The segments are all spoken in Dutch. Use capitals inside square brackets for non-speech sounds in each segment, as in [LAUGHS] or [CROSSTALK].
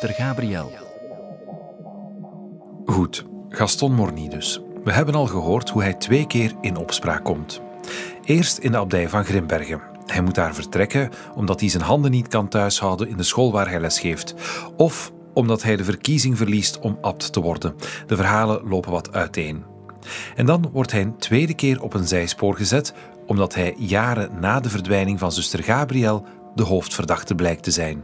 zuster Gabriel. Goed, Gaston Morny dus. We hebben al gehoord hoe hij twee keer in opspraak komt. Eerst in de abdij van Grimbergen. Hij moet daar vertrekken omdat hij zijn handen niet kan thuishouden in de school waar hij lesgeeft. Of omdat hij de verkiezing verliest om abt te worden. De verhalen lopen wat uiteen. En dan wordt hij een tweede keer op een zijspoor gezet omdat hij jaren na de verdwijning van zuster Gabriel de hoofdverdachte blijkt te zijn.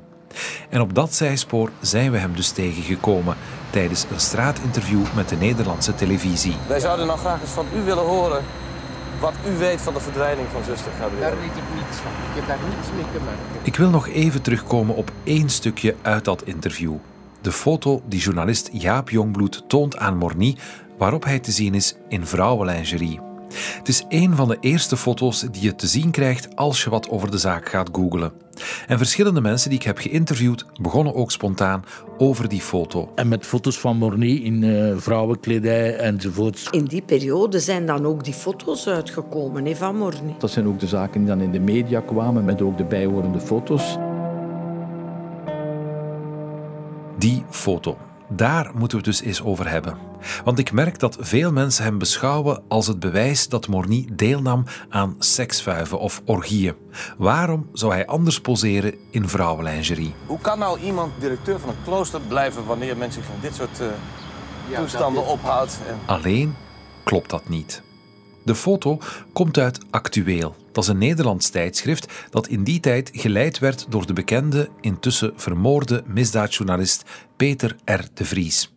En op dat zijspoor zijn we hem dus tegengekomen tijdens een straatinterview met de Nederlandse televisie. Wij zouden nog graag eens van u willen horen wat u weet van de verdwijning van zuster Gabriel. Daar weet ik niets van. Ik heb daar niets mee te maken. Ik wil nog even terugkomen op één stukje uit dat interview. De foto die journalist Jaap Jongbloed toont aan Morny, waarop hij te zien is in vrouwenlingerie. Het is een van de eerste foto's die je te zien krijgt als je wat over de zaak gaat googlen. En verschillende mensen die ik heb geïnterviewd begonnen ook spontaan over die foto. En met foto's van Morny in uh, vrouwenkledij enzovoorts. In die periode zijn dan ook die foto's uitgekomen hè, van Morny. Dat zijn ook de zaken die dan in de media kwamen met ook de bijhorende foto's. Die foto. Daar moeten we het dus eens over hebben. Want ik merk dat veel mensen hem beschouwen als het bewijs dat Morny deelnam aan seksvuiven of orgieën. Waarom zou hij anders poseren in vrouwenlingerie? Hoe kan nou iemand directeur van een klooster blijven wanneer men zich van dit soort uh, ja, toestanden ophoudt? En... Alleen klopt dat niet. De foto komt uit Actueel. Dat is een Nederlands tijdschrift dat in die tijd geleid werd door de bekende, intussen vermoorde misdaadjournalist Peter R. de Vries.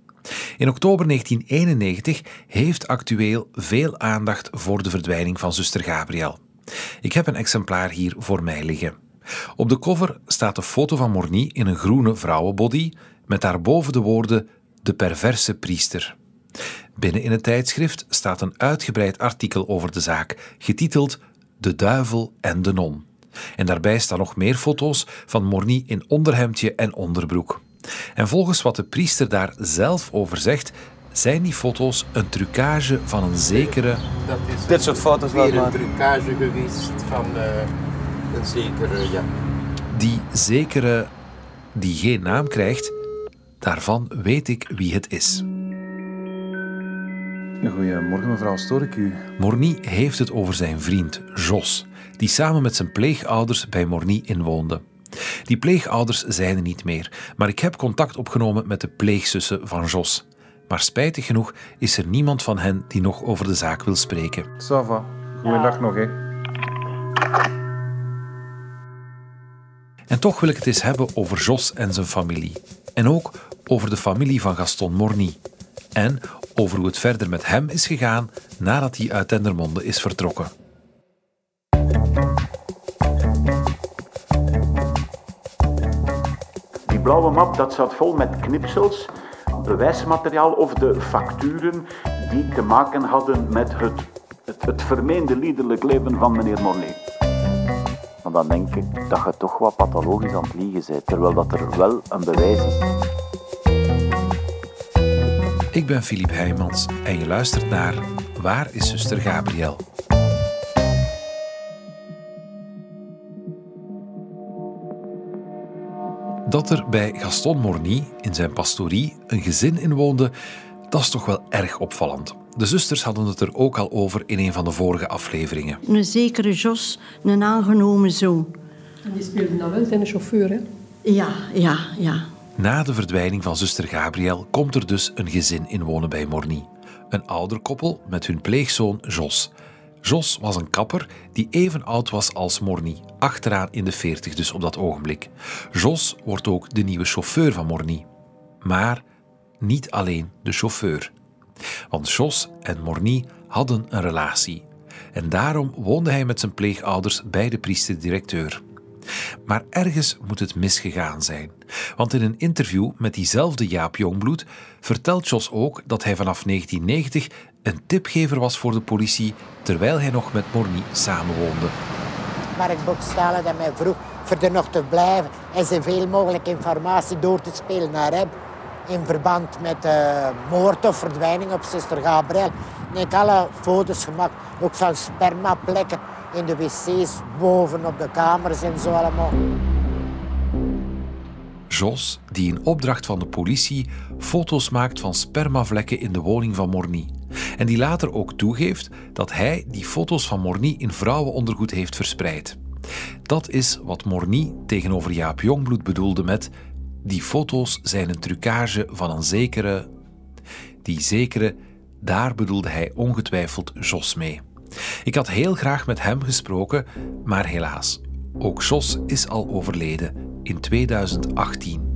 In oktober 1991 heeft Actueel veel aandacht voor de verdwijning van zuster Gabriel. Ik heb een exemplaar hier voor mij liggen. Op de cover staat een foto van Morny in een groene vrouwenbody met daarboven de woorden de perverse priester. Binnen in het tijdschrift staat een uitgebreid artikel over de zaak, getiteld De duivel en de non. En daarbij staan nog meer foto's van Morny in onderhemdje en onderbroek. En volgens wat de priester daar zelf over zegt, zijn die foto's een trucage van een zekere. Dat is Dit soort foto's wel een trucage geweest van uh, een zekere, ja. Die zekere die geen naam krijgt, daarvan weet ik wie het is. Goedemorgen, mevrouw, stoor ik u? Morny heeft het over zijn vriend Jos, die samen met zijn pleegouders bij Morny inwoonde. Die pleegouders zijn er niet meer, maar ik heb contact opgenomen met de pleegzussen van Jos. Maar spijtig genoeg is er niemand van hen die nog over de zaak wil spreken. Sava, goeiedag nog, hè. En toch wil ik het eens hebben over Jos en zijn familie. En ook over de familie van Gaston Morny. En over hoe het verder met hem is gegaan nadat hij uit Dendermonde is vertrokken. Die blauwe map dat zat vol met knipsels, bewijsmateriaal of de facturen die te maken hadden met het, het, het vermeende liederlijk leven van meneer Mornay. Maar dan denk ik dat je toch wat pathologisch aan het liegen bent, terwijl dat er wel een bewijs is. Ik ben Filip Heijmans en je luistert naar Waar is zuster Gabriel? Dat er bij Gaston Morny in zijn pastorie een gezin inwoonde, dat is toch wel erg opvallend. De zusters hadden het er ook al over in een van de vorige afleveringen. Een zekere Jos, een aangenomen zoon. En die speelde dan wel zijn chauffeur, hè? Ja, ja, ja. Na de verdwijning van zuster Gabriel komt er dus een gezin inwonen bij Morny. Een ouder koppel met hun pleegzoon Jos. Jos was een kapper die even oud was als Morny, achteraan in de 40 dus op dat ogenblik. Jos wordt ook de nieuwe chauffeur van Morny. Maar niet alleen de chauffeur. Want Jos en Morny hadden een relatie. En daarom woonde hij met zijn pleegouders bij de priester-directeur. Maar ergens moet het misgegaan zijn. Want in een interview met diezelfde Jaap Jongbloed vertelt Jos ook dat hij vanaf 1990 een tipgever was voor de politie terwijl hij nog met Morny samenwoonde. Mark Bokstalen dat mij vroeg voor er nog te blijven en zoveel mogelijk informatie door te spelen naar hem in verband met uh, moord of verdwijning op zuster Gabriel. En ik alle foto's gemaakt, ook van spermaplekken in de wc's, boven op de kamers en zo allemaal. Jos die in opdracht van de politie foto's maakt van spermavlekken in de woning van Morny. En die later ook toegeeft dat hij die foto's van Morny in vrouwenondergoed heeft verspreid. Dat is wat Morny tegenover Jaap Jongbloed bedoelde met die foto's zijn een trucage van een zekere... Die zekere, daar bedoelde hij ongetwijfeld Jos mee. Ik had heel graag met hem gesproken, maar helaas, ook Jos is al overleden in 2018.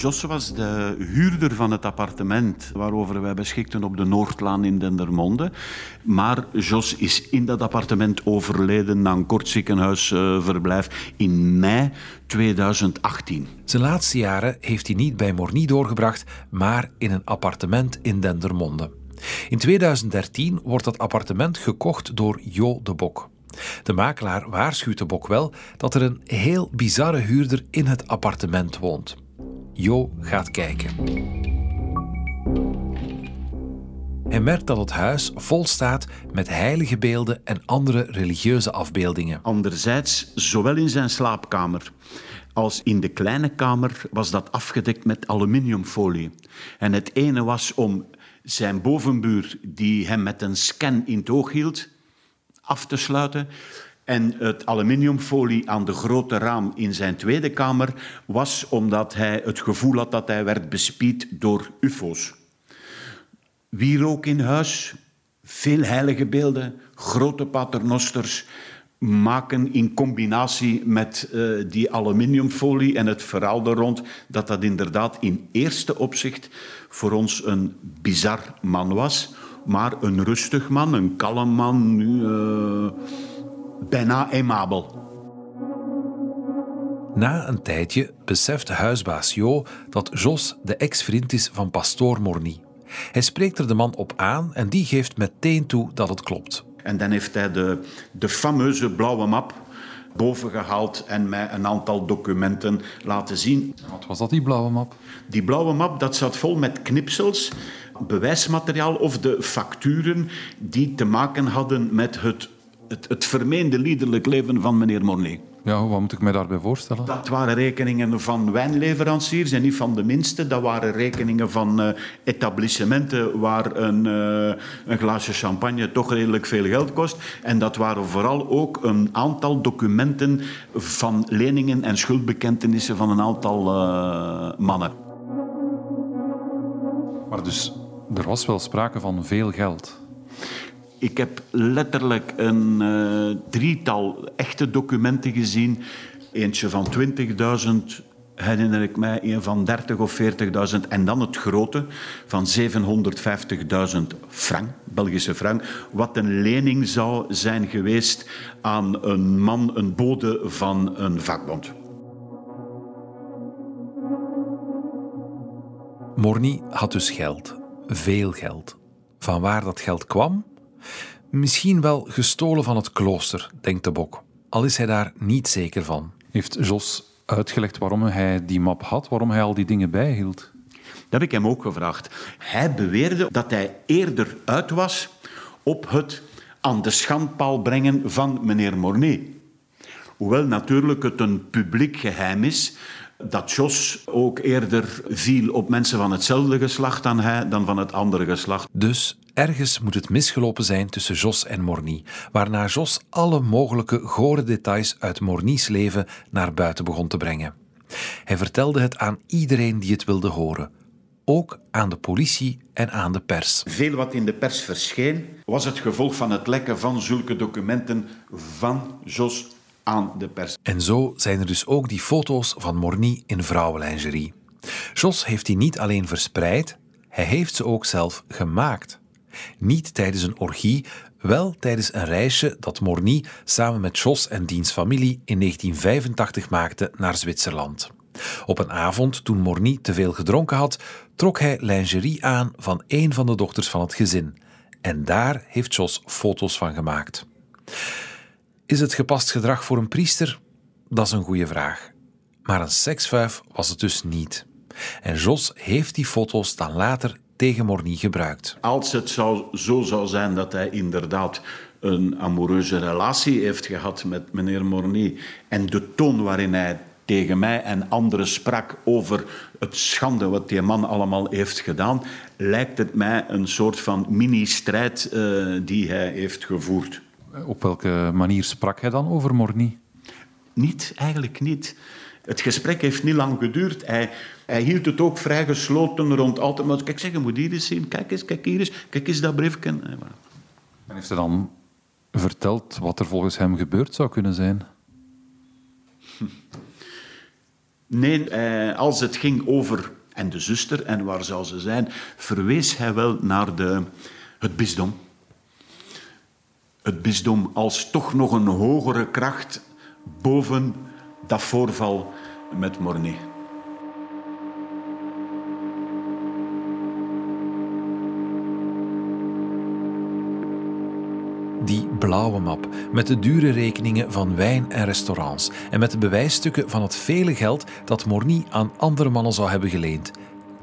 Jos was de huurder van het appartement waarover wij beschikten op de Noordlaan in Dendermonde. Maar Jos is in dat appartement overleden na een kort ziekenhuisverblijf in mei 2018. Zijn laatste jaren heeft hij niet bij Morny doorgebracht, maar in een appartement in Dendermonde. In 2013 wordt dat appartement gekocht door Jo de Bok. De makelaar waarschuwt de Bok wel dat er een heel bizarre huurder in het appartement woont. Jo gaat kijken. Hij merkt dat het huis vol staat met heilige beelden en andere religieuze afbeeldingen. Anderzijds, zowel in zijn slaapkamer als in de kleine kamer was dat afgedekt met aluminiumfolie. En het ene was om zijn bovenbuur, die hem met een scan in het oog hield, af te sluiten. En het aluminiumfolie aan de grote raam in zijn tweede kamer was omdat hij het gevoel had dat hij werd bespied door ufo's. Wierook in huis, veel heilige beelden, grote paternosters maken in combinatie met uh, die aluminiumfolie en het verhaal er rond dat dat inderdaad in eerste opzicht voor ons een bizar man was, maar een rustig man, een kalm man. Uh, bijna aimabel. Na een tijdje beseft huisbaas Jo dat Jos de ex-vriend is van pastoor Morny. Hij spreekt er de man op aan en die geeft meteen toe dat het klopt. En dan heeft hij de, de fameuze blauwe map bovengehaald en mij een aantal documenten laten zien. Wat was dat, die blauwe map? Die blauwe map dat zat vol met knipsels, bewijsmateriaal of de facturen die te maken hadden met het het, het vermeende liederlijk leven van meneer Mornay. Ja, wat moet ik mij daarbij voorstellen? Dat waren rekeningen van wijnleveranciers en niet van de minste. Dat waren rekeningen van uh, etablissementen waar een, uh, een glaasje champagne toch redelijk veel geld kost. En dat waren vooral ook een aantal documenten van leningen en schuldbekentenissen van een aantal uh, mannen. Maar dus er was wel sprake van veel geld? Ik heb letterlijk een uh, drietal echte documenten gezien. Eentje van 20.000, herinner ik mij, een van 30.000 of 40.000. En dan het grote van 750.000 frank, Belgische frank. Wat een lening zou zijn geweest aan een man, een bode van een vakbond. Morny had dus geld. Veel geld. Van waar dat geld kwam? Misschien wel gestolen van het klooster, denkt de bok, al is hij daar niet zeker van. Heeft Jos uitgelegd waarom hij die map had, waarom hij al die dingen bijhield? Dat heb ik hem ook gevraagd. Hij beweerde dat hij eerder uit was op het aan de schandpaal brengen van meneer Mornay. Hoewel natuurlijk het een publiek geheim is dat Jos ook eerder viel op mensen van hetzelfde geslacht dan hij, dan van het andere geslacht. Dus ergens moet het misgelopen zijn tussen Jos en Morny, waarna Jos alle mogelijke gore details uit Morny's leven naar buiten begon te brengen. Hij vertelde het aan iedereen die het wilde horen, ook aan de politie en aan de pers. Veel wat in de pers verscheen was het gevolg van het lekken van zulke documenten van Jos aan de pers. En zo zijn er dus ook die foto's van Morny in vrouwenlingerie. Jos heeft die niet alleen verspreid, hij heeft ze ook zelf gemaakt. Niet tijdens een orgie, wel tijdens een reisje dat Morny samen met Jos en diens familie in 1985 maakte naar Zwitserland. Op een avond, toen Morny te veel gedronken had, trok hij lingerie aan van een van de dochters van het gezin. En daar heeft Jos foto's van gemaakt. Is het gepast gedrag voor een priester? Dat is een goede vraag. Maar een seksvuif was het dus niet. En Jos heeft die foto's dan later tegen Morny gebruikt. Als het zou, zo zou zijn dat hij inderdaad een amoureuze relatie heeft gehad met meneer Morny en de toon waarin hij tegen mij en anderen sprak over het schande wat die man allemaal heeft gedaan, lijkt het mij een soort van mini-strijd uh, die hij heeft gevoerd. Op welke manier sprak hij dan over Morny? Niet, eigenlijk niet. Het gesprek heeft niet lang geduurd. Hij, hij hield het ook vrij gesloten rond altijd. Maar kijk, zeg, je moet hier eens zien. Kijk eens, kijk hier eens. Kijk eens dat briefje. En heeft hij dan verteld wat er volgens hem gebeurd zou kunnen zijn? Nee, eh, als het ging over en de zuster en waar zou ze zijn, verwees hij wel naar de, het bisdom. Het bisdom als toch nog een hogere kracht boven dat voorval met Mornay. Die blauwe map met de dure rekeningen van wijn en restaurants en met de bewijsstukken van het vele geld dat Morny aan andere mannen zou hebben geleend.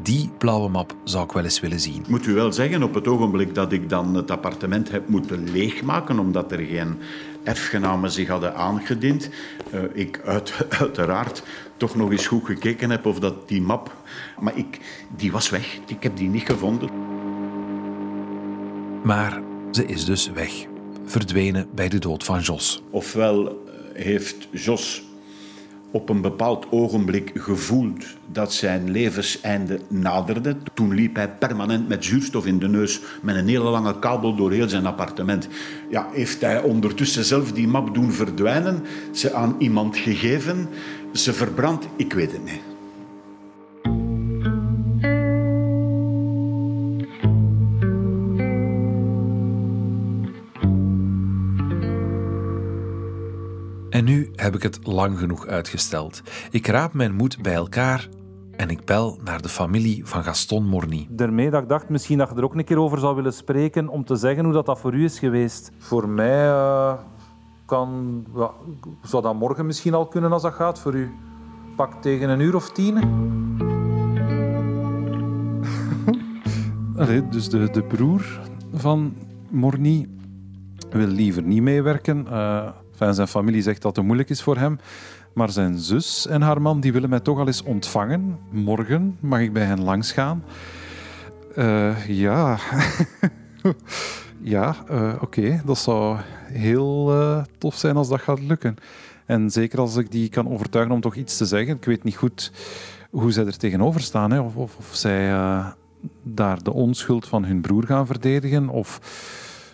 Die blauwe map zou ik wel eens willen zien. Moet u wel zeggen, op het ogenblik dat ik dan het appartement heb moeten leegmaken, omdat er geen erfgenamen zich hadden aangediend, uh, ik uit, [LAUGHS] uiteraard toch nog eens goed gekeken heb of dat die map... Maar ik, die was weg. Ik heb die niet gevonden. Maar ze is dus weg verdwenen bij de dood van Jos. Ofwel eh, heeft Jos op een bepaald ogenblik gevoeld dat zijn levenseinde naderde. Toen liep hij permanent met zuurstof in de neus, met een hele lange kabel door heel zijn appartement. Ja, heeft hij ondertussen zelf die map doen verdwijnen, ze aan iemand gegeven, ze verbrand? Ik weet het niet. En nu heb ik het lang genoeg uitgesteld. Ik raap mijn moed bij elkaar en ik bel naar de familie van Gaston Morny. Daarmee dat ik dacht misschien dat je er ook een keer over zou willen spreken om te zeggen hoe dat, dat voor u is geweest. Voor mij uh, kan, ja, zou dat morgen misschien al kunnen als dat gaat voor u. Pak tegen een uur of tien. [LAUGHS] Allee, dus de, de broer van Morny wil liever niet meewerken. Uh, Enfin, zijn familie zegt dat het moeilijk is voor hem. Maar zijn zus en haar man die willen mij toch al eens ontvangen. Morgen mag ik bij hen langsgaan. Uh, ja, [LAUGHS] ja uh, oké. Dat zou heel uh, tof zijn als dat gaat lukken. En zeker als ik die kan overtuigen om toch iets te zeggen. Ik weet niet goed hoe zij er tegenover staan. Hè. Of, of, of zij daar de onschuld van hun broer gaan verdedigen. Of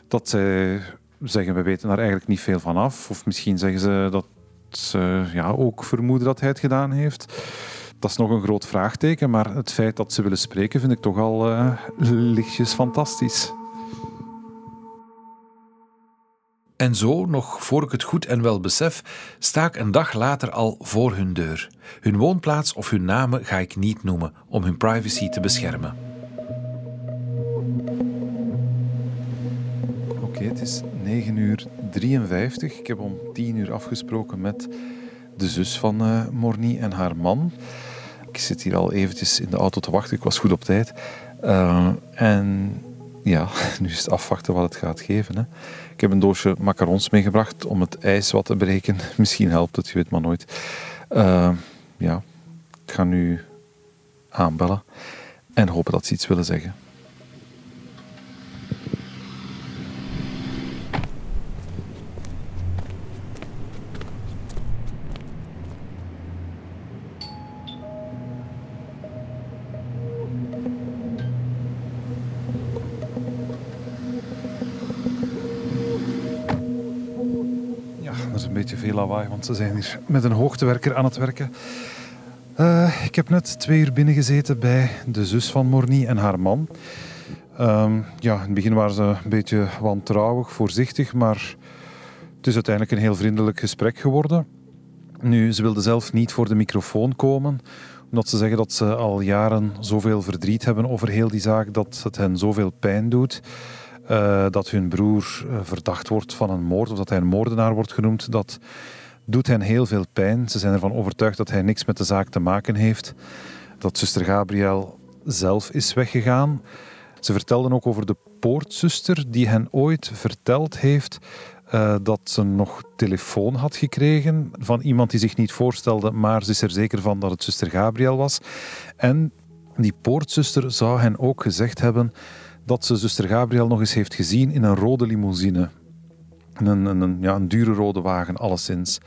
dat zij zeggen we weten daar eigenlijk niet veel van af. Of misschien zeggen ze dat ze ja, ook vermoeden dat hij het gedaan heeft. Dat is nog een groot vraagteken, maar het feit dat ze willen spreken vind ik toch al uh, lichtjes fantastisch. En zo, nog voor ik het goed en wel besef, sta ik een dag later al voor hun deur. Hun woonplaats of hun namen ga ik niet noemen om hun privacy te beschermen. Is 9 uur 53. Ik heb om 10 uur afgesproken met de zus van uh, Morny en haar man. Ik zit hier al eventjes in de auto te wachten. Ik was goed op tijd. Uh, en ja, [LAUGHS] nu is het afwachten wat het gaat geven. Hè. Ik heb een doosje macarons meegebracht om het ijs wat te breken. [LAUGHS] Misschien helpt het, je weet maar nooit. Uh, ja, ik ga nu aanbellen en hopen dat ze iets willen zeggen. Want ze zijn hier met een hoogtewerker aan het werken. Uh, ik heb net twee uur binnengezeten bij de zus van Morny en haar man. Uh, ja, in het begin waren ze een beetje wantrouwig, voorzichtig, maar het is uiteindelijk een heel vriendelijk gesprek geworden. Nu, ze wilde zelf niet voor de microfoon komen, omdat ze zeggen dat ze al jaren zoveel verdriet hebben over heel die zaak, dat het hen zoveel pijn doet. Uh, dat hun broer uh, verdacht wordt van een moord of dat hij een moordenaar wordt genoemd, dat doet hen heel veel pijn. Ze zijn ervan overtuigd dat hij niks met de zaak te maken heeft. Dat zuster Gabriel zelf is weggegaan. Ze vertelden ook over de poortzuster die hen ooit verteld heeft uh, dat ze nog telefoon had gekregen van iemand die zich niet voorstelde, maar ze is er zeker van dat het zuster Gabriel was. En die poortzuster zou hen ook gezegd hebben dat ze zuster Gabriel nog eens heeft gezien in een rode limousine. Een, een, ja, een dure rode wagen, alleszins.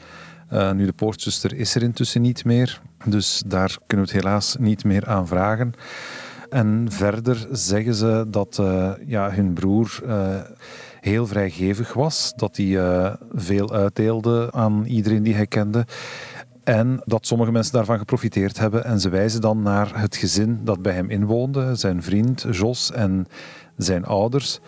Uh, nu, de poortzuster is er intussen niet meer, dus daar kunnen we het helaas niet meer aan vragen. En verder zeggen ze dat uh, ja, hun broer uh, heel vrijgevig was, dat hij veel uitdeelde aan iedereen die hij kende. En dat sommige mensen daarvan geprofiteerd hebben. En ze wijzen dan naar het gezin dat bij hem inwoonde, zijn vriend Jos en zijn ouders.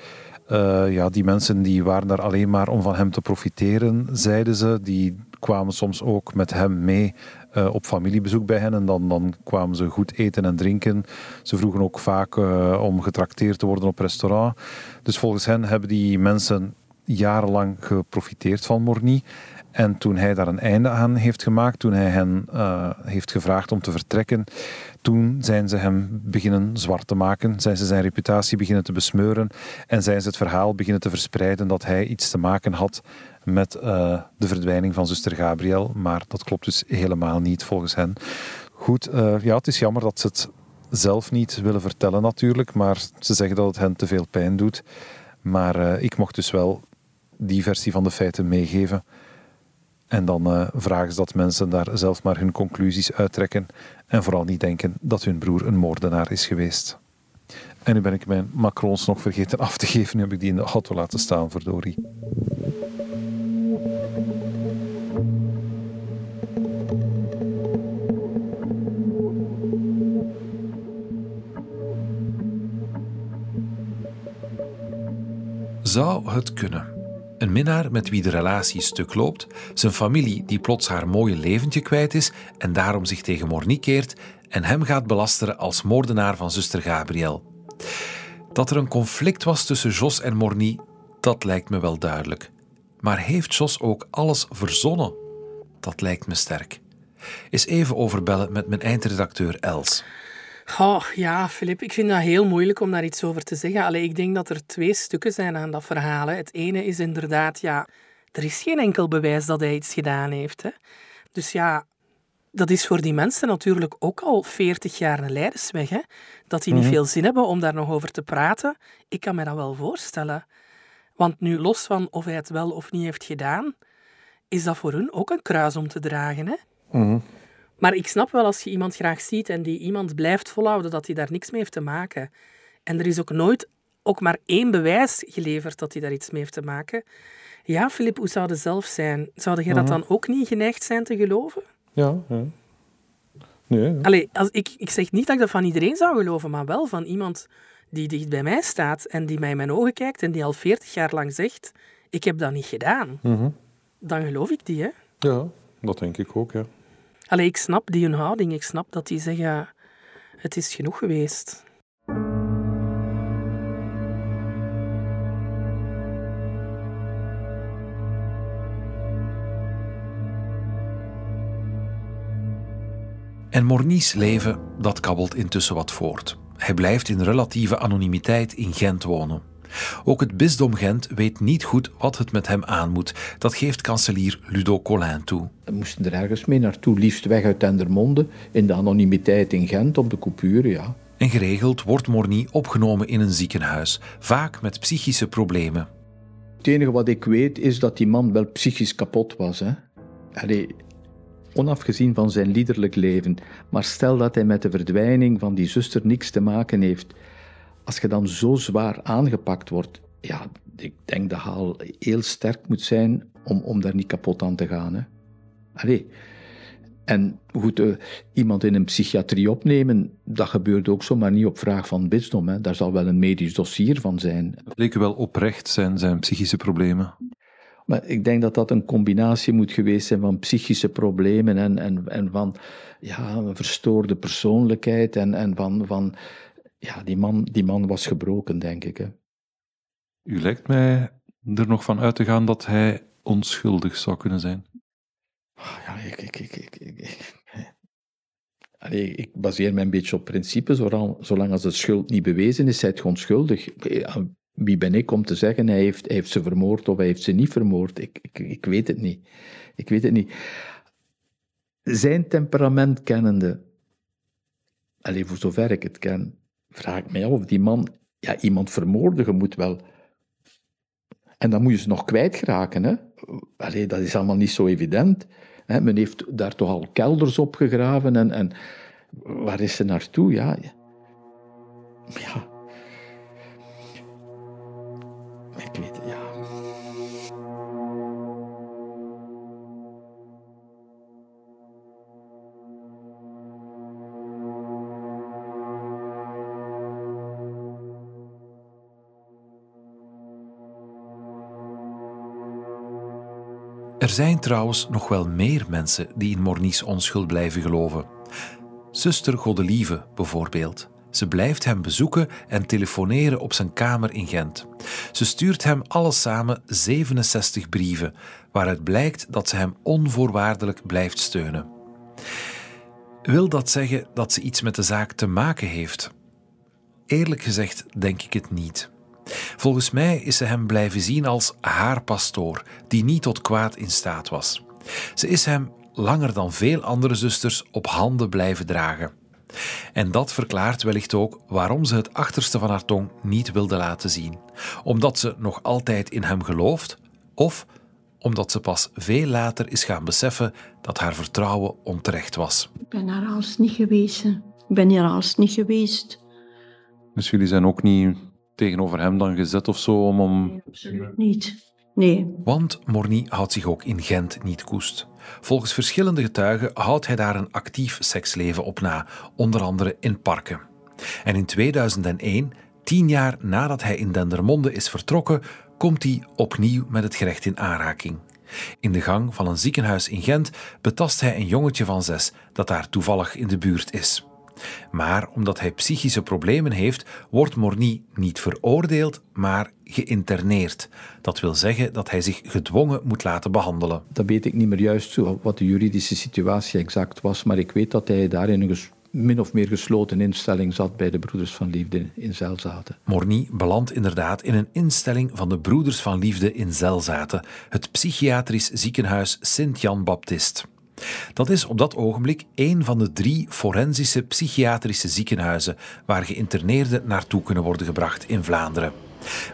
Uh, ja, die mensen die waren daar alleen maar om van hem te profiteren, zeiden ze. Die kwamen soms ook met hem mee uh, op familiebezoek bij hen. En dan, dan kwamen ze goed eten en drinken. Ze vroegen ook vaak uh, om getrakteerd te worden op restaurant. Dus volgens hen hebben die mensen jarenlang geprofiteerd van Morny. En toen hij daar een einde aan heeft gemaakt, toen hij hen uh, heeft gevraagd om te vertrekken, toen zijn ze hem beginnen zwart te maken, zijn ze zijn reputatie beginnen te besmeuren en zijn ze het verhaal beginnen te verspreiden dat hij iets te maken had met uh, de verdwijning van zuster Gabriel. Maar dat klopt dus helemaal niet volgens hen. Goed, uh, ja, het is jammer dat ze het zelf niet willen vertellen natuurlijk, maar ze zeggen dat het hen te veel pijn doet. Maar ik mocht dus wel die versie van de feiten meegeven. En dan uh, vragen ze dat mensen daar zelf maar hun conclusies uittrekken en vooral niet denken dat hun broer een moordenaar is geweest. En nu ben ik mijn macrons nog vergeten af te geven. Nu heb ik die in de auto laten staan, verdorie. Zou het kunnen? Een minnaar met wie de relatie stuk loopt, zijn familie die plots haar mooie leventje kwijt is en daarom zich tegen Morny keert en hem gaat belasteren als moordenaar van zuster Gabriel. Dat er een conflict was tussen Jos en Morny, dat lijkt me wel duidelijk. Maar heeft Jos ook alles verzonnen? Dat lijkt me sterk. Eens even overbellen met mijn eindredacteur Els. Oh, ja, Filip, ik vind dat heel moeilijk om daar iets over te zeggen. Allee, ik denk dat er twee stukken zijn aan dat verhaal. Hè. Het ene is inderdaad, ja, er is geen enkel bewijs dat hij iets gedaan heeft. Hè. Dus ja, dat is voor die mensen natuurlijk ook al 40 jaar een leidersweg. Hè. Dat die niet Mhm. veel zin hebben om daar nog over te praten. Ik kan me dat wel voorstellen. Want nu, los van of hij het wel of niet heeft gedaan, is dat voor hun ook een kruis om te dragen. Hè. Mhm. Maar ik snap wel als je iemand graag ziet en die iemand blijft volhouden dat hij daar niks mee heeft te maken. En er is ook nooit ook maar één bewijs geleverd dat hij daar iets mee heeft te maken. Ja, Filip, hoe zou het zelf zijn? Zou jij dat Mhm. dan ook niet geneigd zijn te geloven? Ja, ja. Nee, ja. Allee, als ik, ik zeg niet dat ik dat van iedereen zou geloven, maar wel van iemand die dicht bij mij staat en die mij in mijn ogen kijkt en die al 40 jaar lang zegt: Ik heb dat niet gedaan. Mhm. Dan geloof ik die, hè? ja, dat denk ik ook, ja. Allee, ik snap die hun houding. Ik snap dat die zeggen: Het is genoeg geweest. En Morny's leven, dat kabbelt intussen wat voort. Hij blijft in relatieve anonimiteit in Gent wonen. Ook het bisdom Gent weet niet goed wat het met hem aan moet. Dat geeft kanselier Ludo Collin toe. We moesten er ergens mee naartoe, liefst weg uit Dendermonde, in de anonimiteit in Gent, op de coupure, ja. En geregeld wordt Morny opgenomen in een ziekenhuis, vaak met psychische problemen. Het enige wat ik weet is dat die man wel psychisch kapot was. Hè? Allee, onafgezien van zijn liederlijk leven. Maar stel dat hij met de verdwijning van die zuster niks te maken heeft. Als je dan zo zwaar aangepakt wordt, ja, ik denk dat je al heel sterk moet zijn om, om daar niet kapot aan te gaan. Hè? Allee. En goed, eh, iemand in een psychiatrie opnemen, dat gebeurt ook zomaar niet op vraag van bisdom. Hè. Daar zal wel een medisch dossier van zijn. Het leek wel oprecht zijn, zijn psychische problemen. Maar ik denk dat dat een combinatie moet geweest zijn van psychische problemen en, en, en van ja, een verstoorde persoonlijkheid. En, en van, van ja, die man, die man was gebroken, denk ik. Hè. U lijkt mij er nog van uit te gaan dat hij onschuldig zou kunnen zijn. Ja, ik, ik, ik, ik, ik, ik- [LAUGHS] Allee, ik baseer me een beetje op principes. Zolang, als de schuld niet bewezen is, zijt onschuldig. Ja, wie ben ik om te zeggen hij heeft, hij heeft ze vermoord of hij heeft ze niet vermoord? Ik, ik, ik weet het niet. Ik weet het niet. Zijn temperament kennende, alleen voor zover ik het ken, vraag ik mij af of die man ja, iemand vermoorden, moet wel... En dan moet je ze nog kwijtraken. Hè? Dat is allemaal niet zo evident. Hè? Men heeft daar toch al kelders opgegraven en, en waar is ze naartoe? Ja, ja. Er zijn trouwens nog wel meer mensen die in Mornies onschuld blijven geloven. Zuster Godelieve bijvoorbeeld. Ze blijft hem bezoeken en telefoneren op zijn kamer in Gent. Ze stuurt hem alles samen 67 brieven, waaruit blijkt dat ze hem onvoorwaardelijk blijft steunen. Wil dat zeggen dat ze iets met de zaak te maken heeft? Eerlijk gezegd denk ik het niet. Volgens mij is ze hem blijven zien als haar pastoor, die niet tot kwaad in staat was. Ze is hem langer dan veel andere zusters op handen blijven dragen. En dat verklaart wellicht ook waarom ze het achterste van haar tong niet wilde laten zien. Omdat ze nog altijd in hem gelooft, of omdat ze pas veel later is gaan beseffen dat haar vertrouwen onterecht was. Ik ben haar haast niet geweest. Ik ben hier haast niet geweest. Dus jullie zijn ook niet tegenover hem dan gezet of zo om... om... Nee, absoluut niet. Nee. Want Morny houdt zich ook in Gent niet koest. Volgens verschillende getuigen houdt hij daar een actief seksleven op na, onder andere in parken. En in 2001, tien jaar nadat hij in Dendermonde is vertrokken, komt hij opnieuw met het gerecht in aanraking. In de gang van een ziekenhuis in Gent betast hij een jongetje van zes dat daar toevallig in de buurt is. Maar omdat hij psychische problemen heeft, wordt Morny niet veroordeeld, maar geïnterneerd. Dat wil zeggen dat hij zich gedwongen moet laten behandelen. Dat weet ik niet meer juist wat de juridische situatie exact was, maar ik weet dat hij daar in een min of meer gesloten instelling zat bij de Broeders van Liefde in Zelzaten. Morny belandt inderdaad in een instelling van de Broeders van Liefde in Zelzaten, het psychiatrisch ziekenhuis Sint-Jan Baptist. Dat is op dat ogenblik een van de drie forensische psychiatrische ziekenhuizen waar geïnterneerden naartoe kunnen worden gebracht in Vlaanderen.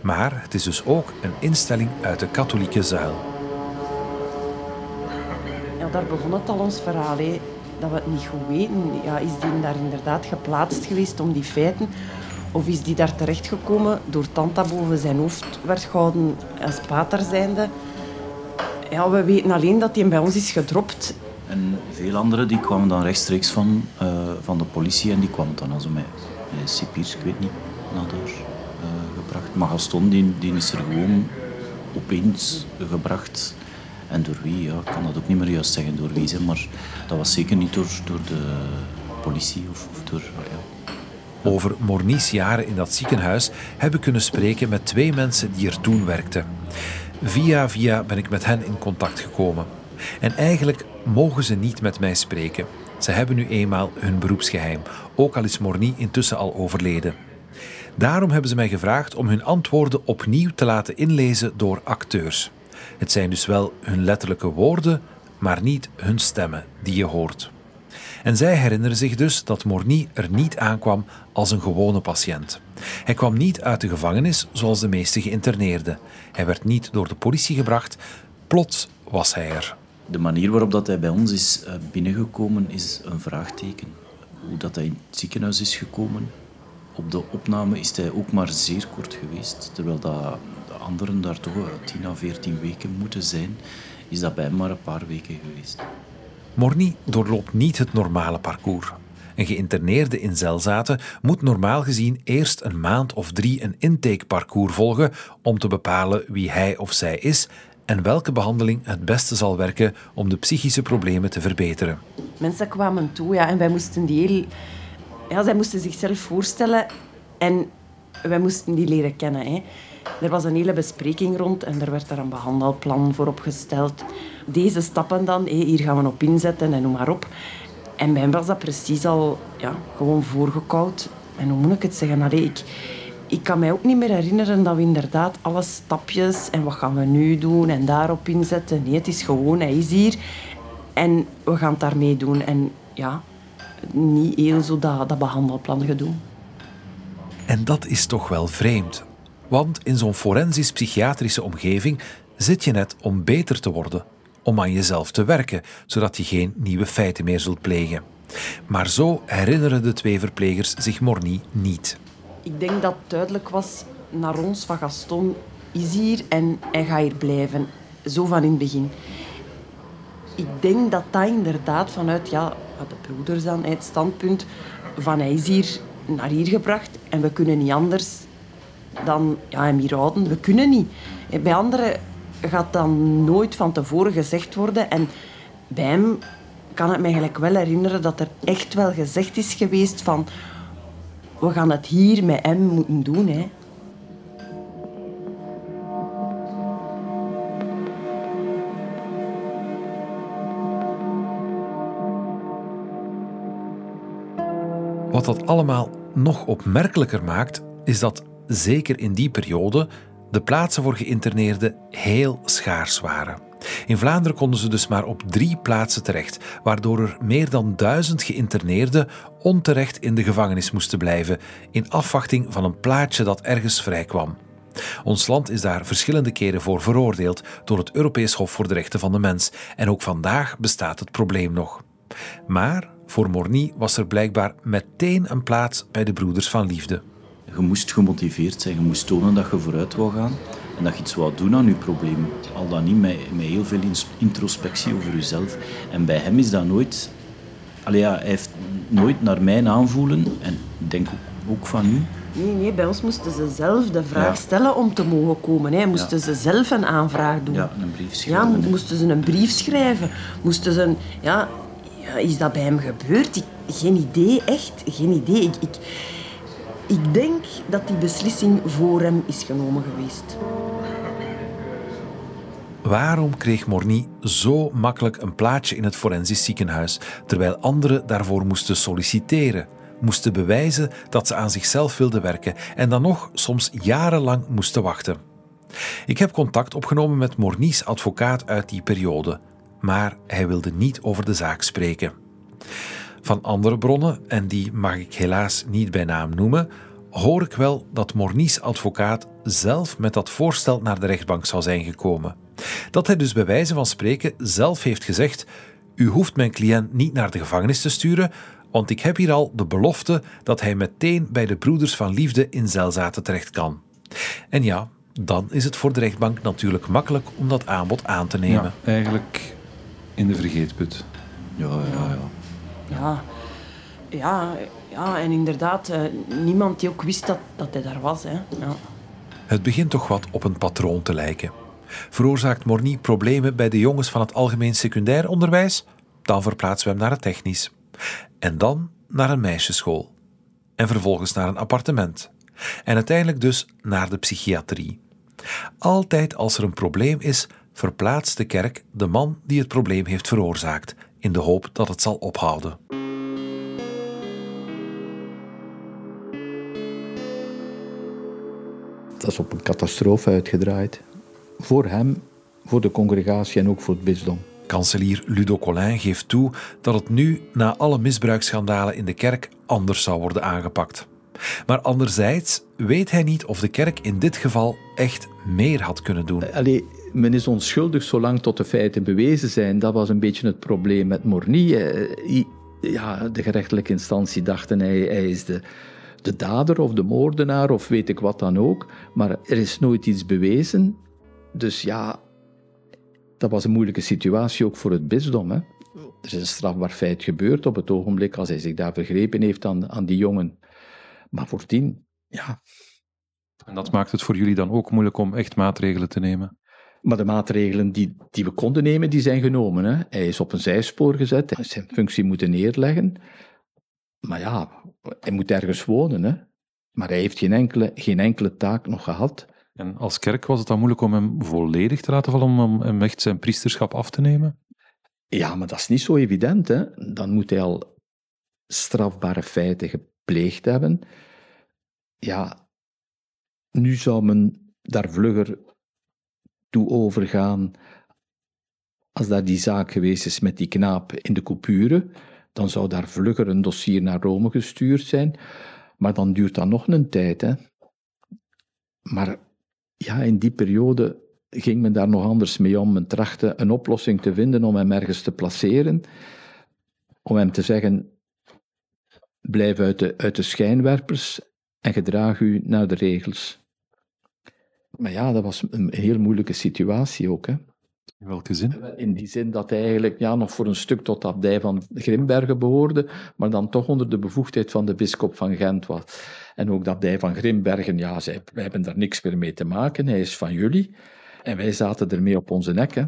Maar het is dus ook een instelling uit de katholieke zuil. Ja, daar begon het al ons verhaal, dat we het niet goed weten. Ja, is die daar inderdaad geplaatst geweest om die feiten? Of is die daar terechtgekomen door tanta boven zijn hoofd werd gehouden als pater zijnde? Ja, we weten alleen dat hij bij ons is gedropt en veel anderen die kwamen dan rechtstreeks van, uh, van de politie en die kwamen dan also met, met cipiers, ik weet niet, naar daar uh, gebracht. Maar Gaston die, die is er gewoon opeens gebracht. En door wie, ja, ik kan dat ook niet meer juist zeggen door wie, zijn, maar dat was zeker niet door, door de politie of, of door... Ja. Over Mornies jaren in dat ziekenhuis hebben kunnen spreken met twee mensen die er toen werkten. Via via ben ik met hen in contact gekomen. En eigenlijk mogen ze niet met mij spreken. Ze hebben nu eenmaal hun beroepsgeheim, ook al is Morny intussen al overleden. Daarom hebben ze mij gevraagd om hun antwoorden opnieuw te laten inlezen door acteurs. Het zijn dus wel hun letterlijke woorden, maar niet hun stemmen die je hoort. En zij herinneren zich dus dat Morny er niet aankwam als een gewone patiënt. Hij kwam niet uit de gevangenis zoals de meeste geïnterneerden. Hij werd niet door de politie gebracht. Plots was hij er. De manier waarop dat hij bij ons is eh, binnengekomen is een vraagteken. Hoe dat hij in het ziekenhuis is gekomen. Op de opname is hij ook maar zeer kort geweest. Terwijl dat de anderen daar toch 10 à 14 weken moeten zijn, is dat bij hem maar een paar weken geweest. Morny doorloopt niet het normale parcours. Een geïnterneerde in Zelzaten moet normaal gezien eerst een maand of drie een intakeparcours volgen om te bepalen wie hij of zij is en welke behandeling het beste zal werken om de psychische problemen te verbeteren. Mensen kwamen toe ja, en wij moesten die heel... Ja, zij moesten zichzelf voorstellen en wij moesten die leren kennen. Hè. Er was een hele bespreking rond en er werd daar een behandelplan voor opgesteld. Deze stappen dan, hier gaan we op inzetten en noem maar op. En bij was dat precies al ja, gewoon voorgekoud. En hoe moet ik het zeggen? Allee, ik, ik kan mij ook niet meer herinneren dat we inderdaad alle stapjes en wat gaan we nu doen en daarop inzetten. Nee, het is gewoon, hij is hier en we gaan het daarmee doen. En ja, niet heel zo dat, dat behandelplan gedoe. En dat is toch wel vreemd. Want in zo'n forensisch-psychiatrische omgeving zit je net om beter te worden, om aan jezelf te werken, zodat je geen nieuwe feiten meer zult plegen. Maar zo herinneren de twee verplegers zich Morny niet. Ik denk dat duidelijk was naar ons van Gaston is hier en hij gaat hier blijven. Zo van in het begin. Ik denk dat dat inderdaad vanuit ja, de broeders dan, het standpunt van hij is hier naar hier gebracht en we kunnen niet anders dan ja, hem hier houden. We kunnen niet. Bij anderen gaat dan nooit van tevoren gezegd worden. En bij hem kan ik me eigenlijk wel herinneren dat er echt wel gezegd is geweest van we gaan het hier met hem moeten doen. Hè. Wat dat allemaal nog opmerkelijker maakt, is dat zeker in die periode de plaatsen voor geïnterneerden heel schaars waren. In Vlaanderen konden ze dus maar op drie plaatsen terecht, waardoor er meer dan duizend geïnterneerden onterecht in de gevangenis moesten blijven, in afwachting van een plaatje dat ergens vrijkwam. Ons land is daar verschillende keren voor veroordeeld door het Europees Hof voor de Rechten van de Mens en ook vandaag bestaat het probleem nog. Maar voor Morny was er blijkbaar meteen een plaats bij de Broeders van Liefde. Je moest gemotiveerd zijn, je moest tonen dat je vooruit wou gaan en dat je iets wou doen aan je probleem. Al dan niet met, met heel veel introspectie over jezelf. En bij hem is dat nooit... Allee, ja, hij heeft nooit naar mijn aanvoelen, en ik denk ook, ook van u, Nee, nee, bij ons moesten ze zelf de vraag stellen om te mogen komen. Hè. Moesten ze zelf een aanvraag doen. Ja, een brief schrijven. Ja, moesten ze een brief schrijven. Moesten ze een... Ja, ja is dat bij hem gebeurd? Ik, geen idee, echt. Geen idee. Ik, ik, ik denk dat die beslissing voor hem is genomen geweest. Waarom kreeg Morny zo makkelijk een plaatje in het forensisch ziekenhuis, terwijl anderen daarvoor moesten solliciteren, moesten bewijzen dat ze aan zichzelf wilden werken en dan nog soms jarenlang moesten wachten? Ik heb contact opgenomen met Morny's advocaat uit die periode, maar hij wilde niet over de zaak spreken. Van andere bronnen, en die mag ik helaas niet bij naam noemen, hoor ik wel dat Morny's advocaat zelf met dat voorstel naar de rechtbank zou zijn gekomen. Dat hij dus bij wijze van spreken zelf heeft gezegd: U hoeft mijn cliënt niet naar de gevangenis te sturen, want ik heb hier al de belofte dat hij meteen bij de broeders van liefde in Zelzaten terecht kan. En ja, dan is het voor de rechtbank natuurlijk makkelijk om dat aanbod aan te nemen. Ja, eigenlijk in de vergeetput. Ja, ja, ja. Ja, ja, ja en inderdaad, eh, niemand die ook wist dat, dat hij daar was. Hè. Ja. Het begint toch wat op een patroon te lijken. Veroorzaakt Morny problemen bij de jongens van het algemeen secundair onderwijs? Dan verplaatsen we hem naar het technisch. En dan naar een meisjesschool. En vervolgens naar een appartement. En uiteindelijk dus naar de psychiatrie. Altijd als er een probleem is, verplaatst de kerk de man die het probleem heeft veroorzaakt, in de hoop dat het zal ophouden. Dat is op een catastrofe uitgedraaid. Voor hem, voor de congregatie en ook voor het bisdom. Kanselier Ludo Collin geeft toe dat het nu, na alle misbruiksschandalen in de kerk, anders zou worden aangepakt. Maar anderzijds weet hij niet of de kerk in dit geval echt meer had kunnen doen. Allee, men is onschuldig zolang tot de feiten bewezen zijn. Dat was een beetje het probleem met Morny. Ja, de gerechtelijke instantie dachten hij, hij is de, de dader of de moordenaar of weet ik wat dan ook. Maar er is nooit iets bewezen. Dus ja, dat was een moeilijke situatie ook voor het bisdom. Hè. Er is een strafbaar feit gebeurd op het ogenblik als hij zich daar vergrepen heeft aan, aan die jongen. Maar voordien, ja. En dat maakt het voor jullie dan ook moeilijk om echt maatregelen te nemen? Maar de maatregelen die, die we konden nemen, die zijn genomen. Hè. Hij is op een zijspoor gezet, hij heeft zijn functie moeten neerleggen. Maar ja, hij moet ergens wonen. Hè. Maar hij heeft geen enkele, geen enkele taak nog gehad. En als kerk was het dan moeilijk om hem volledig te laten vallen, om hem echt zijn priesterschap af te nemen? Ja, maar dat is niet zo evident. Hè. Dan moet hij al strafbare feiten gepleegd hebben. Ja, Nu zou men daar vlugger toe overgaan als daar die zaak geweest is met die knaap in de coupure, dan zou daar vlugger een dossier naar Rome gestuurd zijn. Maar dan duurt dat nog een tijd. Hè? Maar ja, in die periode ging men daar nog anders mee om. Men trachtte een oplossing te vinden om hem ergens te placeren. Om hem te zeggen, blijf uit de, uit de schijnwerpers en gedraag u naar de regels. Maar ja, dat was een heel moeilijke situatie ook. Hè. In welke zin? In die zin dat hij eigenlijk ja, nog voor een stuk tot de abdij van Grimbergen behoorde, maar dan toch onder de bevoegdheid van de bisschop van Gent was. En ook dat abdij van Grimbergen, ja, zij, wij hebben daar niks meer mee te maken, hij is van jullie. En wij zaten ermee op onze nek. Hè.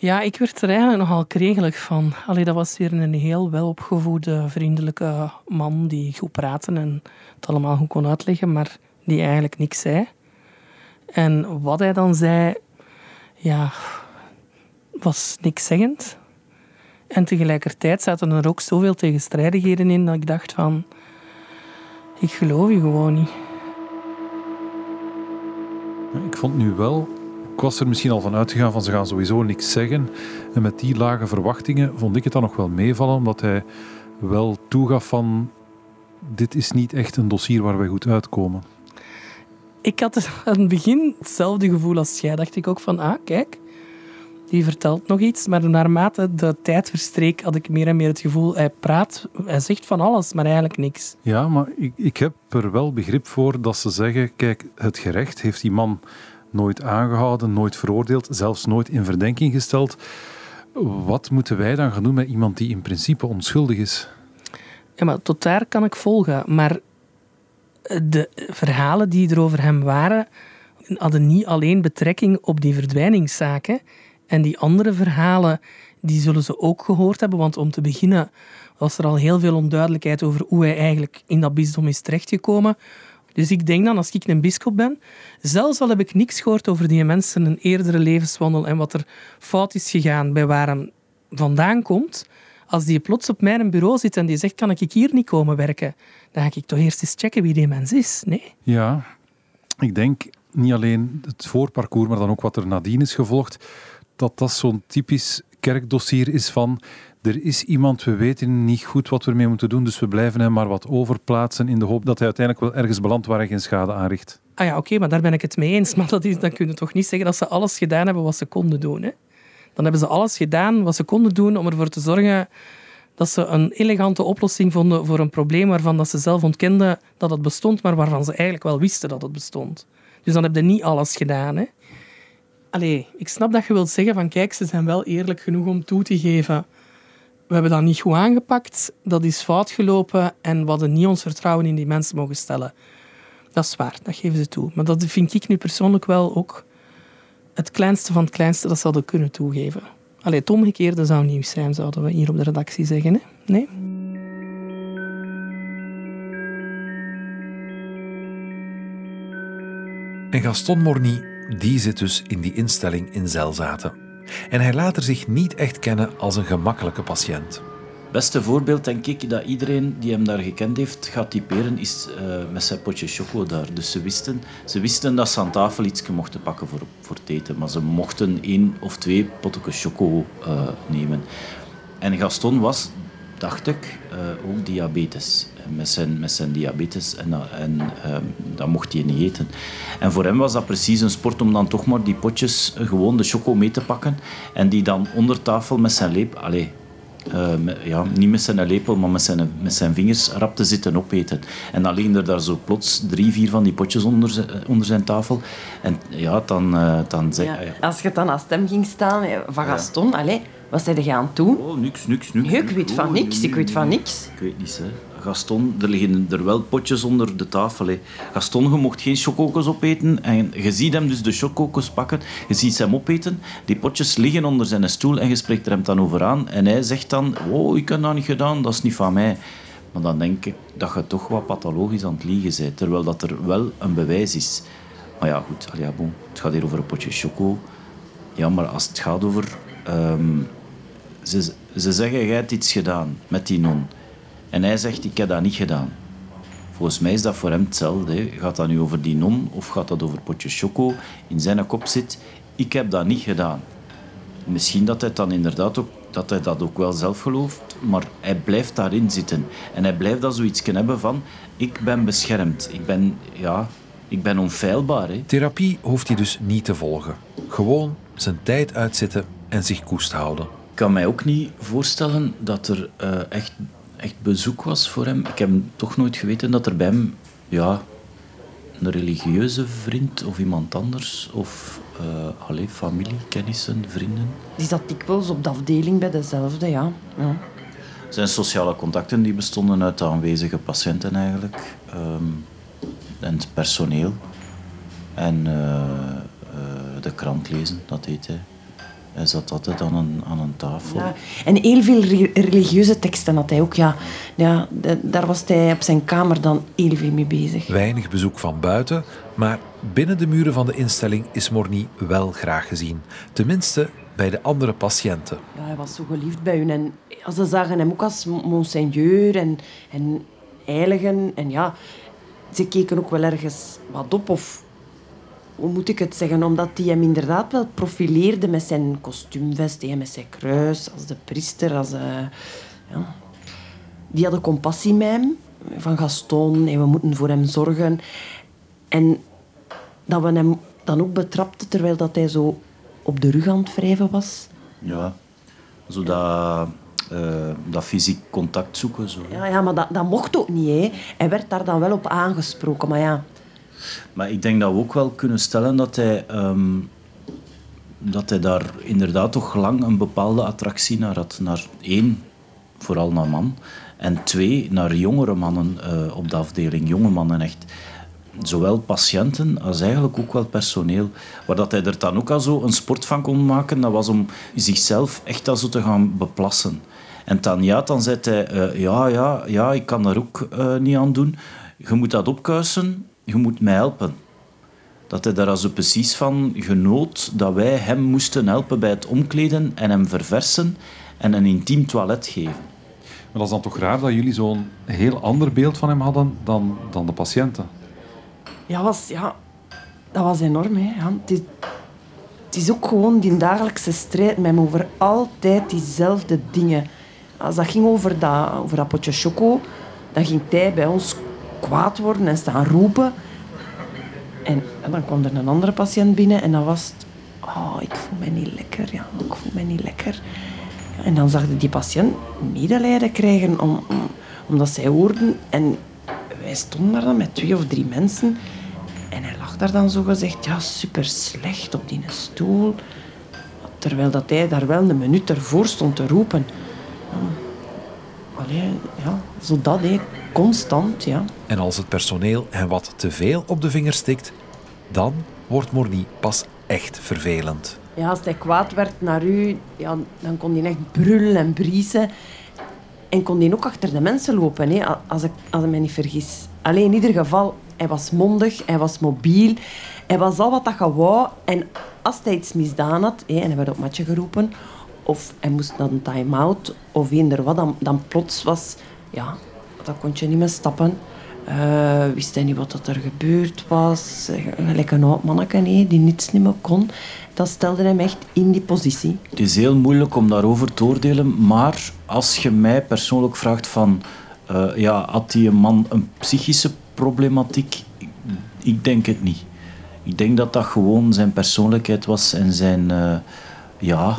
Ja, ik werd er eigenlijk nogal kregelig van. Allee, dat was weer een heel welopgevoede, vriendelijke man die goed praatte en het allemaal goed kon uitleggen, maar die eigenlijk niks zei. En wat hij dan zei, ja, was niks zeggend. En tegelijkertijd zaten er ook zoveel tegenstrijdigheden in dat ik dacht van, ik geloof je gewoon niet. Ik vond nu wel, ik was er misschien al van uitgegaan van ze gaan sowieso niks zeggen. En met die lage verwachtingen vond ik het dan nog wel meevallen, omdat hij wel toegaf van, dit is niet echt een dossier waar wij goed uitkomen. Ik had aan het begin hetzelfde gevoel als jij. Dacht ik ook van, ah, kijk, die vertelt nog iets. Maar naarmate de tijd verstreek, had ik meer en meer het gevoel, hij praat, hij zegt van alles, maar eigenlijk niks. Ja, maar ik, ik heb er wel begrip voor dat ze zeggen, kijk, het gerecht heeft die man nooit aangehouden, nooit veroordeeld, zelfs nooit in verdenking gesteld. Wat moeten wij dan gaan doen met iemand die in principe onschuldig is? Ja, maar tot daar kan ik volgen. Maar de verhalen die er over hem waren, hadden niet alleen betrekking op die verdwijningszaken. En die andere verhalen, die zullen ze ook gehoord hebben. Want om te beginnen was er al heel veel onduidelijkheid over hoe hij eigenlijk in dat bisdom is terechtgekomen. Dus ik denk dan, als ik een bischop ben, zelfs al heb ik niks gehoord over die mensen, een eerdere levenswandel en wat er fout is gegaan bij waar hij vandaan komt, als die plots op mijn bureau zit en die zegt, kan ik hier niet komen werken? Dan ga ik toch eerst eens checken wie die mens is, nee? Ja, ik denk niet alleen het voorparcours, maar dan ook wat er nadien is gevolgd, dat dat zo'n typisch kerkdossier is van er is iemand, we weten niet goed wat we ermee moeten doen, dus we blijven hem maar wat overplaatsen in de hoop dat hij uiteindelijk wel ergens belandt waar hij geen schade aanricht. Ah ja, oké, maar daar ben ik het mee eens. [LAUGHS] Maar dat is, dan kun je toch niet zeggen dat ze alles gedaan hebben wat ze konden doen. Hè? Dan hebben ze alles gedaan wat ze konden doen om ervoor te zorgen dat ze een elegante oplossing vonden voor een probleem waarvan dat ze zelf ontkenden dat het bestond, maar waarvan ze eigenlijk wel wisten dat het bestond. Dus dan hebben ze niet alles gedaan. Hè? Allee, ik snap dat je wilt zeggen van kijk, ze zijn wel eerlijk genoeg om toe te geven. We hebben dat niet goed aangepakt, dat is fout gelopen en we hadden niet ons vertrouwen in die mensen mogen stellen. Dat is waar, dat geven ze toe. Maar dat vind ik nu persoonlijk wel ook het kleinste van het kleinste dat ze hadden kunnen toegeven. Allee, het omgekeerde zou nieuws zijn, zouden we hier op de redactie zeggen. Hè? Nee? En Gaston Morny, die zit dus in die instelling in Zelzaten. En hij laat er zich niet echt kennen als een gemakkelijke patiënt. Beste voorbeeld, denk ik, dat iedereen die hem daar gekend heeft gaat typeren, is uh, met zijn potje choco daar. Dus ze wisten, ze wisten dat ze aan tafel iets mochten pakken voor, voor het eten, maar ze mochten één of twee potjes choco uh, nemen. En Gaston was, dacht ik, uh, ook diabetes. Met zijn, met zijn diabetes en, en dat mocht hij niet eten. En voor hem was dat precies een sport om dan toch maar die potjes gewoon de choco mee te pakken en die dan onder tafel met zijn lepel... Allez, uh, met, ja, niet met zijn lepel, maar met zijn, met zijn vingers rap te zitten opeten. En dan liggen er daar zo plots drie, vier van die potjes onder, zijn, onder zijn tafel. En ja, dan... Uh, dan zeg, ja, Als je dan naast hem ging staan, van Gaston, ja. allez, wat zijn je aan doen? Oh, niks, niks, niks. Ik weet van niks, ik weet van niks. Ik weet niet, hè. Gaston, er liggen er wel potjes onder de tafel. Hè. Gaston, je mocht geen chocokos opeten. En je ziet hem dus de chocokos pakken. Je ziet hem opeten. Die potjes liggen onder zijn stoel en je spreekt er hem dan over aan. En hij zegt dan, oh, ik heb dat niet gedaan, dat is niet van mij. Maar dan denk ik dat je toch wat pathologisch aan het liegen bent. Terwijl dat er wel een bewijs is. Maar ja, goed, ja, bon. het gaat hier over een potje choco. Ja, maar als het gaat over... Um, ze, ze zeggen, jij hebt iets gedaan met die non. En hij zegt, ik heb dat niet gedaan. Volgens mij is dat voor hem hetzelfde. Hè. Gaat dat nu over die non of gaat dat over potje choco? In zijn kop zit, ik heb dat niet gedaan. Misschien dat hij dan inderdaad ook, dat hij dat ook wel zelf gelooft, maar hij blijft daarin zitten. En hij blijft dat zoiets hebben van, ik ben beschermd. Ik ben, ja, ik ben onfeilbaar. Hè. Therapie hoeft hij dus niet te volgen. Gewoon zijn tijd uitzitten en zich koest houden. Ik kan mij ook niet voorstellen dat er uh, echt echt bezoek was voor hem. Ik heb toch nooit geweten dat er bij hem ja, een religieuze vriend of iemand anders of uh, allez, familie, kennissen, vrienden. Die zat dikwijls op de afdeling bij dezelfde, ja. ja. Zijn sociale contacten die bestonden uit de aanwezige patiënten eigenlijk um, en het personeel en uh, uh, de krant lezen, dat deed hij. Hij zat altijd aan een, aan een tafel. Ja. En heel veel religieuze teksten had hij ook. Ja. Ja, daar was hij op zijn kamer dan heel veel mee bezig. Weinig bezoek van buiten, maar binnen de muren van de instelling is Morny wel graag gezien. Tenminste bij de andere patiënten. Ja, hij was zo geliefd bij hun. En ze zagen hem ook als monseigneur en, en heiligen. En ja, ze keken ook wel ergens wat op of hoe moet ik het zeggen? Omdat hij hem inderdaad wel profileerde met zijn kostuumvest en met zijn kruis, als de priester. Als, uh, ja. Die hadden compassie met hem, van Gaston, en we moeten voor hem zorgen. En dat we hem dan ook betrapten terwijl dat hij zo op de rug aan het wrijven was. Ja, zo dat, uh, dat fysiek contact zoeken. Zo. Ja, ja maar dat, dat mocht ook niet. Hè. Hij werd daar dan wel op aangesproken, maar ja... Maar ik denk dat we ook wel kunnen stellen dat hij, ehm, dat hij daar inderdaad toch lang een bepaalde attractie naar had. Naar één, vooral naar man. En twee, naar jongere mannen uh, op de afdeling. Jonge mannen echt. Zowel patiënten als eigenlijk ook wel personeel. Waar dat hij er dan ook al zo een sport van kon maken, dat was om zichzelf echt al zo te gaan beplassen. En dan ja, dan zei hij, uh, ja, ja, ja, ik kan daar ook uh, niet aan doen. Je moet dat opkuisen je moet mij helpen. Dat hij daar zo precies van genoot dat wij hem moesten helpen bij het omkleden en hem verversen en een intiem toilet geven. Maar dat is dan toch raar dat jullie zo'n heel ander beeld van hem hadden dan, dan de patiënten? Ja, was, ja, dat was enorm. Hè. Ja, het, is, het is ook gewoon die dagelijkse strijd met hem over altijd diezelfde dingen. Als dat ging over dat, over dat potje choco, dan ging hij bij ons kwaad worden en staan roepen. En, dan kwam er een andere patiënt binnen en dan was. Oh, ik voel me niet lekker. Ja, ik voel me niet lekker. En dan zag die patiënt medelijden krijgen om, om, omdat zij hoorden. En wij stonden daar dan met twee of drie mensen. En hij lag daar dan zo gezegd, ja, super slecht op die stoel. Terwijl dat hij daar wel een minuut ervoor stond te roepen. Allee, ja, zo dat, hé. Constant, ja. En als het personeel hem wat te veel op de vinger stikt, dan wordt Morny pas echt vervelend. Ja, als hij kwaad werd naar u, ja, dan kon hij echt brullen en briesen. En kon hij ook achter de mensen lopen, hè, als, ik, als ik me niet vergis. Alleen in ieder geval, hij was mondig, hij was mobiel. Hij was al wat dat je wou. En als hij iets misdaan had, hè, en hij werd op matje geroepen, of hij moest naar een time-out, of eender wat, dan, dan plots was... Ja, dan kon je niet meer stappen. Uh, wist hij niet wat er gebeurd was. Gelijk een oud manneke nee, die niets niet meer kon. Dat stelde hem echt in die positie. Het is heel moeilijk om daarover te oordelen, maar als je mij persoonlijk vraagt van... Uh, ja, had die man een psychische problematiek? Ik denk het niet. Ik denk dat dat gewoon zijn persoonlijkheid was en zijn... Ja,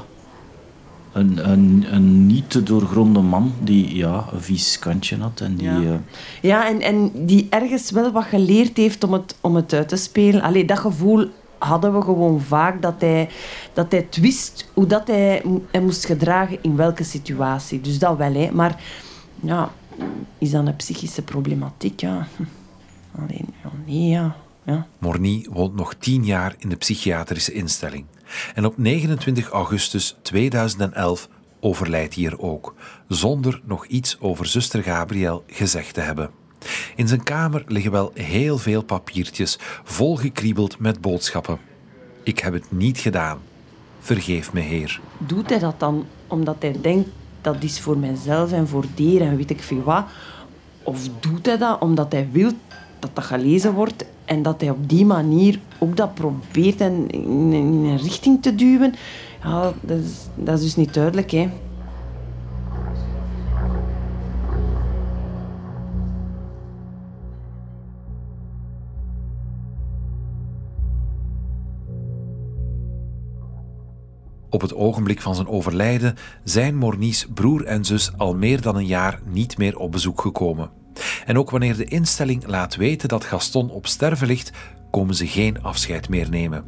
een, een, een niet te doorgronde man die ja, een vies kantje had. En die, ja, uh... ja en, en die ergens wel wat geleerd heeft om het, om het uit te spelen. Allee, dat gevoel hadden we gewoon vaak, dat hij, dat hij wist hoe dat hij, hij moest gedragen in welke situatie. Dus dat wel, hè. Maar ja, is dat een psychische problematiek? Ja. Alleen, ja, nee, ja. ja. Morny woont nog tien jaar in de psychiatrische instelling. En op 29 augustus 2011 overlijdt hij hier ook, zonder nog iets over zuster Gabriel gezegd te hebben. In zijn kamer liggen wel heel veel papiertjes, volgekriebeld met boodschappen. Ik heb het niet gedaan. Vergeef me, Heer. Doet hij dat dan omdat hij denkt dat is voor mijzelf en voor dieren en weet ik veel wat? Of doet hij dat omdat hij wil dat dat gelezen wordt en dat hij op die manier ook dat probeert in, in een richting te duwen? Ja, dat is, dat is dus niet duidelijk, hè. Op het ogenblik van zijn overlijden zijn Mornies broer en zus al meer dan een jaar niet meer op bezoek gekomen. En ook wanneer de instelling laat weten dat Gaston op sterven ligt, komen ze geen afscheid meer nemen.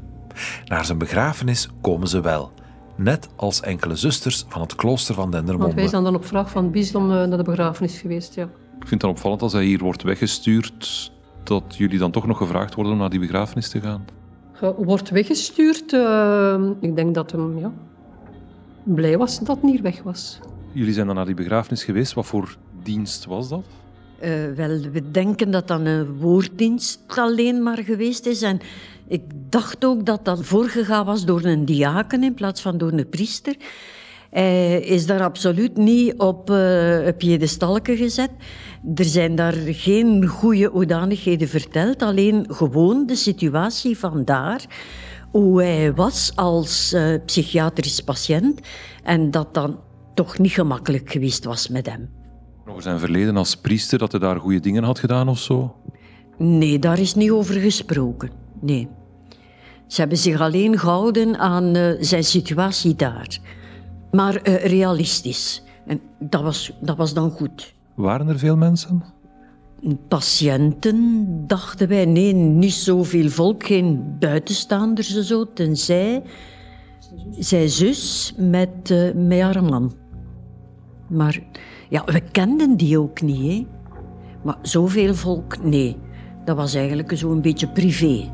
Naar zijn begrafenis komen ze wel, net als enkele zusters van het klooster van Dendermonde. Want wij zijn dan op vraag van het bisdom eh, naar de begrafenis geweest, ja. Ik vind het dan opvallend als hij hier wordt weggestuurd, dat jullie dan toch nog gevraagd worden om naar die begrafenis te gaan. Ge- Wordt weggestuurd. eh, ik denk dat hem ja, blij was dat het niet weg was. Jullie zijn dan naar die begrafenis geweest. Wat voor dienst was dat? Eh, wel, we denken dat dat een woorddienst alleen maar geweest is. En ik dacht ook dat dat voorgegaan was door een diaken in plaats van door een priester. Hij is daar absoluut niet op uh, een piedestalke gezet. Er zijn daar geen goede hoedanigheden verteld, alleen gewoon de situatie van daar. Hoe hij was als uh, psychiatrisch patiënt en dat dan toch niet gemakkelijk geweest was met hem. Over zijn verleden als priester, dat hij daar goede dingen had gedaan of zo? Nee, daar is niet over gesproken. Nee. Ze hebben zich alleen gehouden aan uh, zijn situatie daar. Maar uh, realistisch. En dat was, dat was dan goed. Waren er veel mensen? Patiënten, dachten wij. Nee, niet zoveel volk, geen buitenstaanders en zo. Tenzij zijn zus met, uh, met haar man. Maar ja, we kenden die ook niet, hè. Maar zoveel volk, nee. Dat was eigenlijk zo'n beetje privé.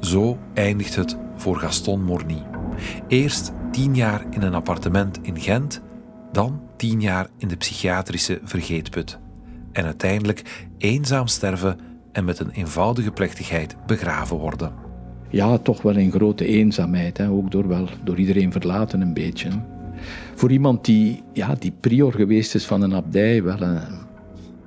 Zo eindigt het voor Gaston Morny. Eerst tien jaar in een appartement in Gent, dan tien jaar in de psychiatrische vergeetput. En uiteindelijk eenzaam sterven en met een eenvoudige plechtigheid begraven worden. Ja, toch wel in grote eenzaamheid, hè? ook door, wel, door iedereen verlaten een beetje. Voor iemand die, ja, die prior geweest is van een abdij, wel een,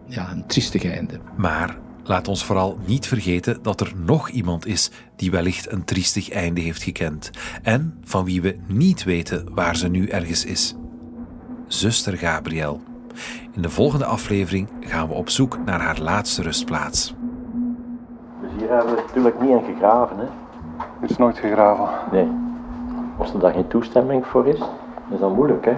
ja, een triestig einde. Maar laat ons vooral niet vergeten dat er nog iemand is die wellicht een triestig einde heeft gekend en van wie we niet weten waar ze nu ergens is. Zuster Gabriel. In de volgende aflevering gaan we op zoek naar haar laatste rustplaats. Dus hier hebben we natuurlijk niet aan gegraven, hè? Het is nooit gegraven. Nee. Als er daar geen toestemming voor is, is dat moeilijk, hè?